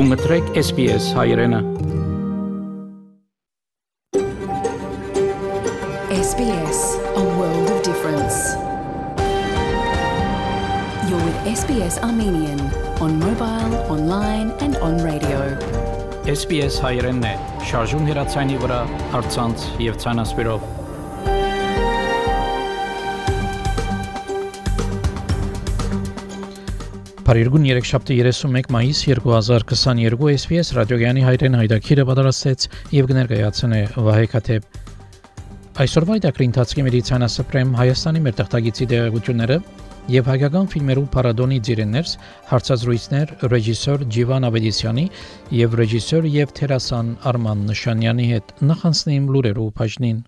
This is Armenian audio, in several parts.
Դու մտրեք SPS հայրենը։ SBS, a world of difference. You're with SBS Armenian on mobile, online and on radio. SPS հայրենն է։ Շարժուն հեռացանի վրա, հարցանց եւ ցանասպիրով։ Փարիգուն 3731 մայիս 2022 SPS ռադիոգյանի հայրեն հայդակիրը պատրաստեց եւ կներկայացնե Վահե Քաթեփ Այսօրվա դակրի ընթացքի մեդիցինասպրեմ Հայաստանի մեր տեխնագիտի դերակցությունները եւ հայկական ֆիլմերու պարադոնի ձիրեններս հարցազրույցներ ռեժիսոր Ջիվան Ավետիսյանի եւ ռեժիսոր եւ թերասան Արման Նշանյանի հետ նախանցնեին լուրերով բաժնին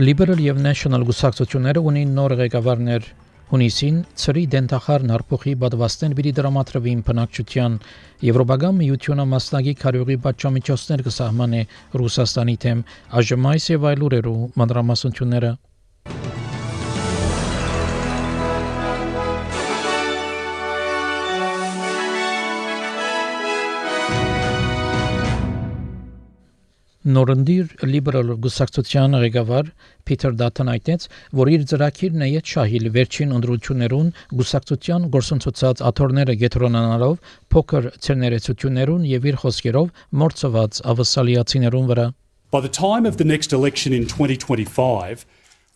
Liberal եւ National գուսակցությունները ունին նոր ղեկավարներ. Հունիսին ծրի դենտախարն հարփոխի բադվաստեն բիդի դրամատրվին բնակչության Եվրոպական միությունը մասնագի քարյուղի պատժամիջոցներ կսահմանե Ռուսաստանի թեմ. ԱԺՄ-ի եւ այլ ուրերու մանրամասնությունները Նորնդիր լիբերալ գուսակցության ղեկավար Փիթեր Դաթն այդտենց, որ իր ծրագիրն է իդ շահիլ վերջին ընդրություններուն գուսակցության գործընթացած աթորները գետրոնանալով փոքր ցերներեցություններուն եւ իր խոսքերով մորցված ավասալիացիներուն վրա By the time of the next election in 2025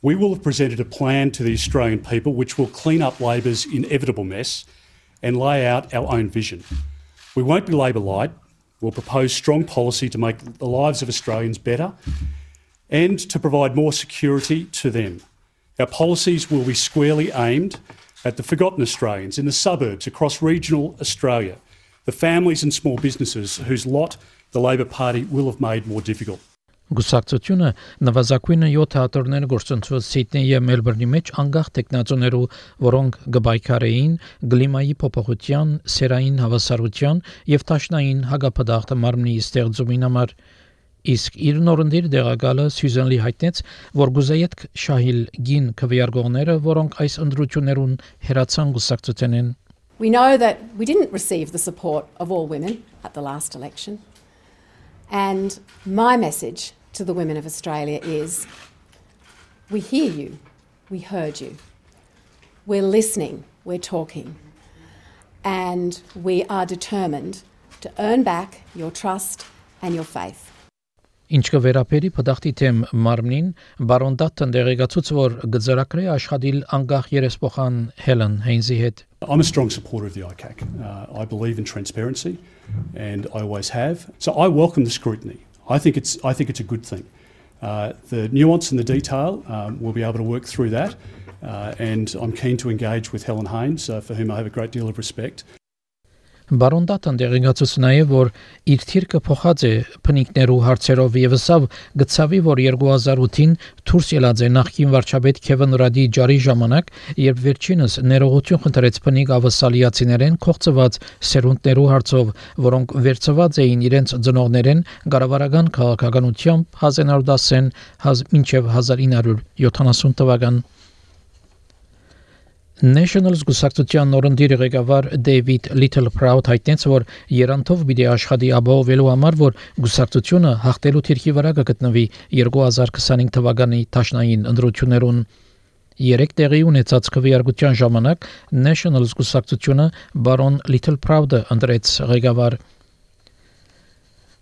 we will have presented a plan to the Australian people which will clean up Labor's inevitable mess and lay out our own vision. We won't be Labor light, We'll propose strong policy to make the lives of Australians better and to provide more security to them. Our policies will be squarely aimed at the forgotten Australians in the suburbs across regional Australia, the families and small businesses whose lot the Labor Party will have made more difficult. Գուսակցությունը նվազագույնը 7 թատրոններ գործընթաց Սիդնեի եւ Մելբուրնի մեջ անկախ տեխնացուներու, որոնք գբայքարեին, գլիմայի փոփոխության, սերային հավասարության եւ տաշնային հագապդախտ մարմնի ստեղծումին համար իսկ իր նորնդիր դեղակալը Սյուզենլի հայտնեց, որ գուզայետ շահիլ գին քվեարկողները, որոնք այս ընդրություններուն հերացան գուսակցությունեն We know that we didn't receive the support of all women at the last election. And my message to the women of Australia is we hear you, we heard you, we're listening, we're talking, and we are determined to earn back your trust and your faith. Ինչ փդախտի թեմ Մարմնին, բարոն որ աշխատիլ անգախ երեսփոխան Հելեն հետ I'm a strong supporter of the ICAC. Uh, I believe in transparency and I always have. So I welcome the scrutiny. I think it's I think it's a good thing. Uh, the nuance and the detail, um, we'll be able to work through that. Uh, and I'm keen to engage with Helen Haynes, uh, for whom I have a great deal of respect. Բարոն Դատան դեղեկացուց նաև որ իր թիրքը փոխած է փնիկներու հարցերով եւ ասավ գծավի որ 2008-ին դուրս ելած է նախկին վարչապետ Քևին Ռադի ջարի ժամանակ երբ վերջինս ներողություն խնդրեց փնիկ ավասալիացիներեն կողծված սերունդներու հարցով որոնք վերծված էին իրենց ծնողներեն գարավարական քաղաքականությամբ 1910-ին մինչև 1970 թվական National զգուշակցության նորնդիր ղեկավար Little Proud հայտնեց, որ Երանտով պիտի աշխատի ապահովելու համար, որ զգուշակցությունը հաղթելու թիրքի վրա կգտնվի 2025 թվականի տաշնային ընտրություններուն։ Երեք տեղի ունեցած քվեարկության ժամանակ National զգուշակցությունը բարոն Little Proud-ը ընտրեց ղեկավար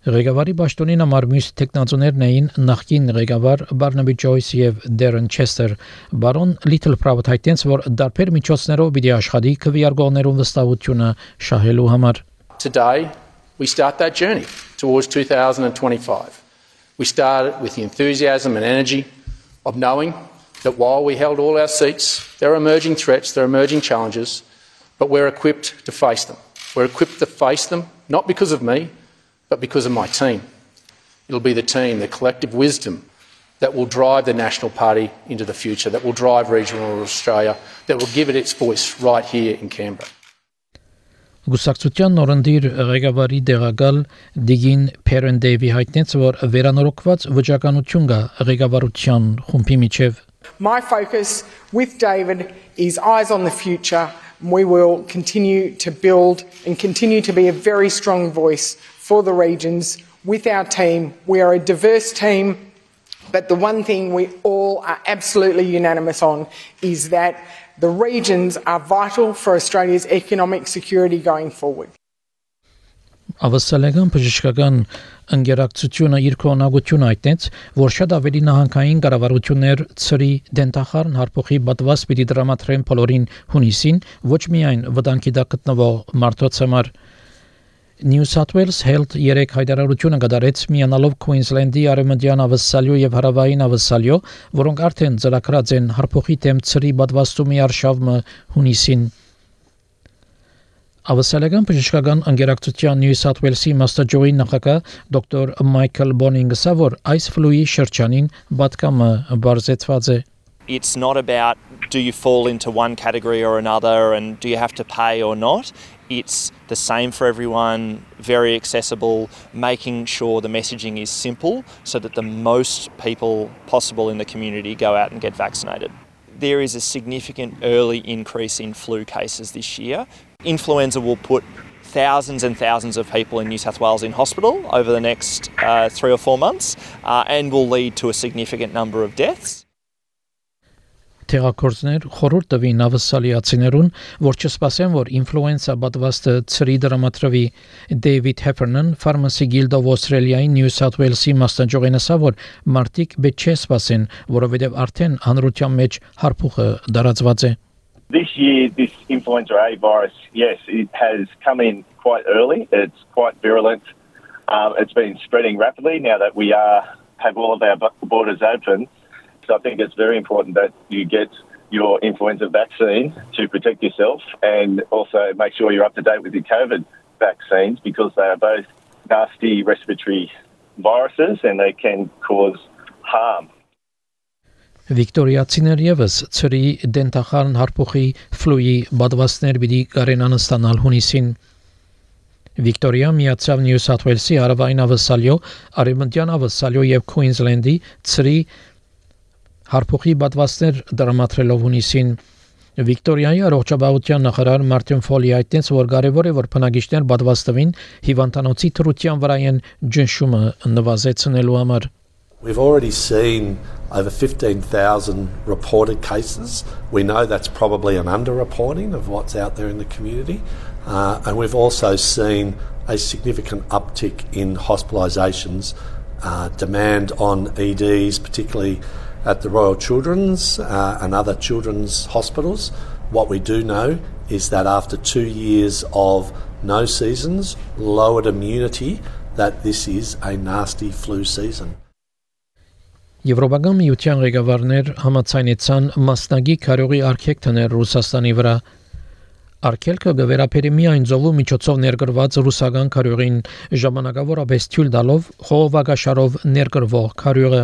Ղեկավարի ճաշտոնին համար մյուս տեխնացուներն էին նախկին ղեկավար Բարնաբի Ջոյս եւ Դերեն Չեսթեր։ Բարոն Little Private հայտնեց, որ դարբեր միջոցներով պիտի աշխատի քվեարկողներուն վստահությունը շահելու համար։ Today we start that journey towards 2025. We started with the enthusiasm and energy of knowing that while we held all our seats, there are emerging threats, there are emerging challenges, but we're equipped to face them. We're equipped to face them, not because of me, but because of my team. It'll be the team, the collective wisdom that will drive the National Party into the future, that will drive regional Australia, that will give it its voice right here in Canberra. Գուսակցության նորնդիր ղեկավարի դեղակալ Դիգին Փերենդեվի հայտնեց, որ վերանորոգված վճականություն կա ղեկավարության խումբի միջև My focus with David is eyes on the future. We will continue to build and continue to be a very strong voice for the regions with our team. We are a diverse team, but the one thing we all are absolutely unanimous on is that the regions are vital for Australia's economic security going forward. Ավսալեգան բժշկական ընկերակցությունը իր կողմնակությունը այդտենց, որ շատ ավելի նահանգային կառավարություններ ծրի դենտախարն հարփոխի բատված պիտի դրամատրեն բոլորին հունիսին, ոչ միայն վտանգի դակ գտնվող մարդոց համար New South Wales Health 3 հայտարարությունը կդարեց միանալով Queensland-ի արևմտյան ավսալյո եւ հարավային ավսալյո, որոնք արդեն ծրագրած են հարփոխի դեմ ծրի բադվաստումի արշավը հունիսին Ավսալական բժշկական ընկերակցության New South Wales-ի մաստաջոյի նախագահ դոկտոր Մայքլ Բոնինգսը որ այս ֆլուի շրջանին պատկամը բարձեցված է It's not about do you fall into one category or another and do you have to pay or not. It's the same for everyone, very accessible, making sure the messaging is simple so that the most people possible in the community go out and get vaccinated. There is a significant early increase in flu cases this year, influenza will put thousands and thousands of people in New South Wales in hospital over the next uh, three or four months uh, and will lead to a significant number of deaths. Տեղակորձներ խորհուրդ տվին ավսալիացիներուն, որ չսպասեն, որ ինֆլուենսա պատվաստը ծրի դրամատրվի Դեյվիդ Հեփերնն Pharmacy Guild of Australia-ի New South Wales-ի մասնաճյուղին ասա, որ մարտիկ պետք չէ սպասեն, որովհետև արդեն հանրության մեջ հարփուխը դարածված է։ This year, this influenza A virus, yes, it has come in quite early. It's quite virulent. Um, it's been spreading rapidly now that we are have all of our borders open. So I think it's very important that you get your influenza vaccine to protect yourself and also make sure you're up to date with your COVID vaccines because they are both nasty respiratory viruses and they can cause harm. Վիկտորիացիներ եւս ծրի դենտախարն հարփոխի ֆլուի բադվաստներ պիտի կարենան ստանալ հունիսին Վիկտորիա միացավ Նյու Սաթ Ուելսի հարավային ավսալյո, արևմտյան ավսալյո եւ Քուինզլենդի ծրի հարփոխի բադվաստներ դրամատրելով հունիսին Վիկտորիայի առողջապահության նախարար Մարտին Ֆոլի այդտենց որ կարևոր է որ բնակիչներ բադվաստվին հիվանդանոցի թրության վրա են ջնշումը նվազեցնելու համար We've already seen over 15,000 reported cases. We know that's probably an underreporting of what's out there in the community. Uh, and we've also seen a significant uptick in hospitalisations, uh, demand on EDs, particularly at the Royal Children's uh, and other children's hospitals. What we do know is that after two years of no seasons, lowered immunity, that this is a nasty flu season. Եվրոպական միության ղեկավարներ համաձայնեցան մասնագի քարողի արկեք տներ Ռուսաստանի վրա։ Արկելքը գվերապերի միայն ծովու միջոցով ներգրված ռուսական քարողին ժամանակավորապես թույլ տալով խողովակաշարով ներգրվող քարողը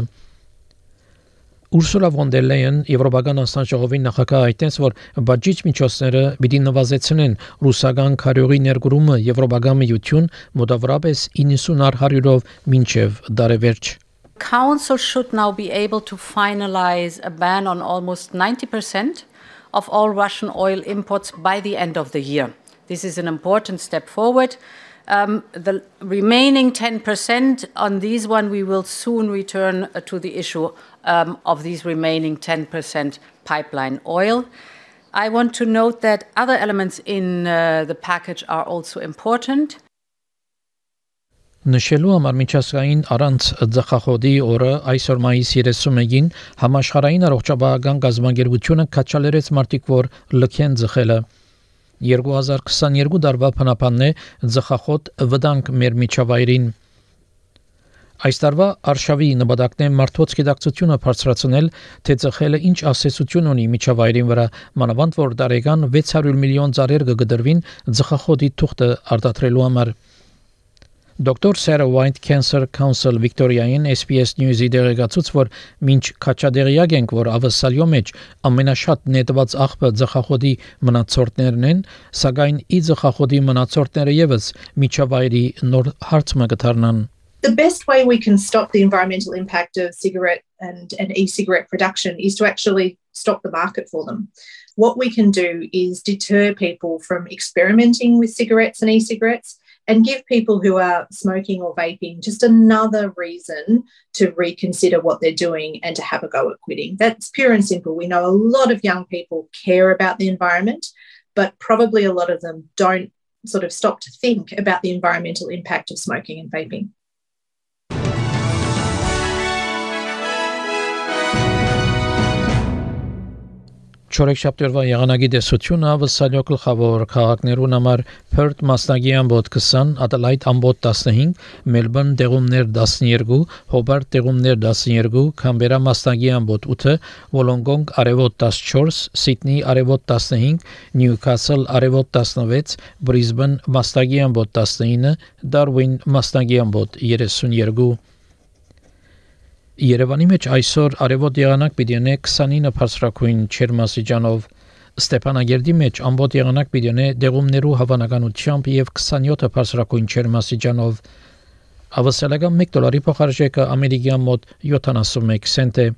Ուրսուլա վոն դեր Լեյեն Եվրոպական անձնաժողովի նախագահ այդտենց որ բաժիչ միջոցները պիտի նվազեցնեն ռուսական քարյուրի ներգրումը Եվրոպական միություն մոտավորապես 90 100-ով մինչև դարևերջ Council should now be able to finalize a ban on almost 90% of all Russian oil imports by the end of the year. This is an important step forward. Um, the remaining 10% on these one, we will soon return uh, to the issue um, of these remaining 10% pipeline oil. I want to note that other elements in uh, the package are also important. Նշելու համար միջազգային առանց ձախախոդի օրը այսօր մայիս 31-ին համաշխարհային առողջապահական գազագերբությունը քաչալերեց մարտիկ որ լքեն ձխելը 2022 դարվա փնապանն է ձխախոդ վտանգ մեր միջավայրին Այս տարվա արշավի նպատակն է մարդոց գիտակցությունը բարձրացնել, թե ծխելը ինչ ասացություն ունի միջավայրին վրա, մանավանդ որ դարեգան 600 միլիոն ծառեր կգդրվին ձխախոդի թուղթը արտադրելու համար։ Դոկտոր Sarah White Cancer Council Victoria-ին SPS News-ի դեղեկացուց, որ մինչ քաչադեղյակ ենք, որ ավսալյո մեջ ամենաշատ նետված աղբը ձախախոդի մնացորդներն են, սակայն ի ձախախոդի մնացորդները եւս միջավայրի նոր հարցը կդառնան։ The best way we can stop the environmental impact of cigarette and, and e-cigarette production is to actually stop the market for them. What we can do is deter people from experimenting with cigarettes and e-cigarettes and give people who are smoking or vaping just another reason to reconsider what they're doing and to have a go at quitting. That's pure and simple. We know a lot of young people care about the environment, but probably a lot of them don't sort of stop to think about the environmental impact of smoking and vaping. Չորեքշաբթի եղանակի դեսությունը վսալյո գլխավոր քաղաքներուն համար Perth մասնագի ամբոտ 20, Adelaide ամբոտ 15, Melbourne դեղումներ 12, Hobart դեղումներ 12, Canberra մասնագի ամբոտ 8, Wollongong արևոտ 14, Sydney արևոտ 15, Newcastle արևոտ 16, Brisbane մասնագի ամբոտ 19, Darwin մասնագի ամբոտ 32 Երևանի մեջ այսօր արևոտ եղանակ պիտի ունե 29 բարձրակույն չերմասիջանով Ստեփանագերդի մեջ ամբողջ եղանակ պիտի ունե դեղումներու հավանականությամբ եւ 27 բարձրակույն չերմասիջանով Ավասալական 1 դոլարի փոխարժեքը ամերիկյան մոտ 71 سنت է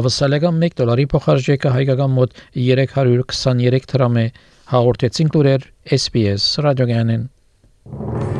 Ավասալական 1 դոլարի փոխարժեքը հայկական մոտ 323 դրամ է հաղորդեցին լուրեր SPS ռադիոգանեն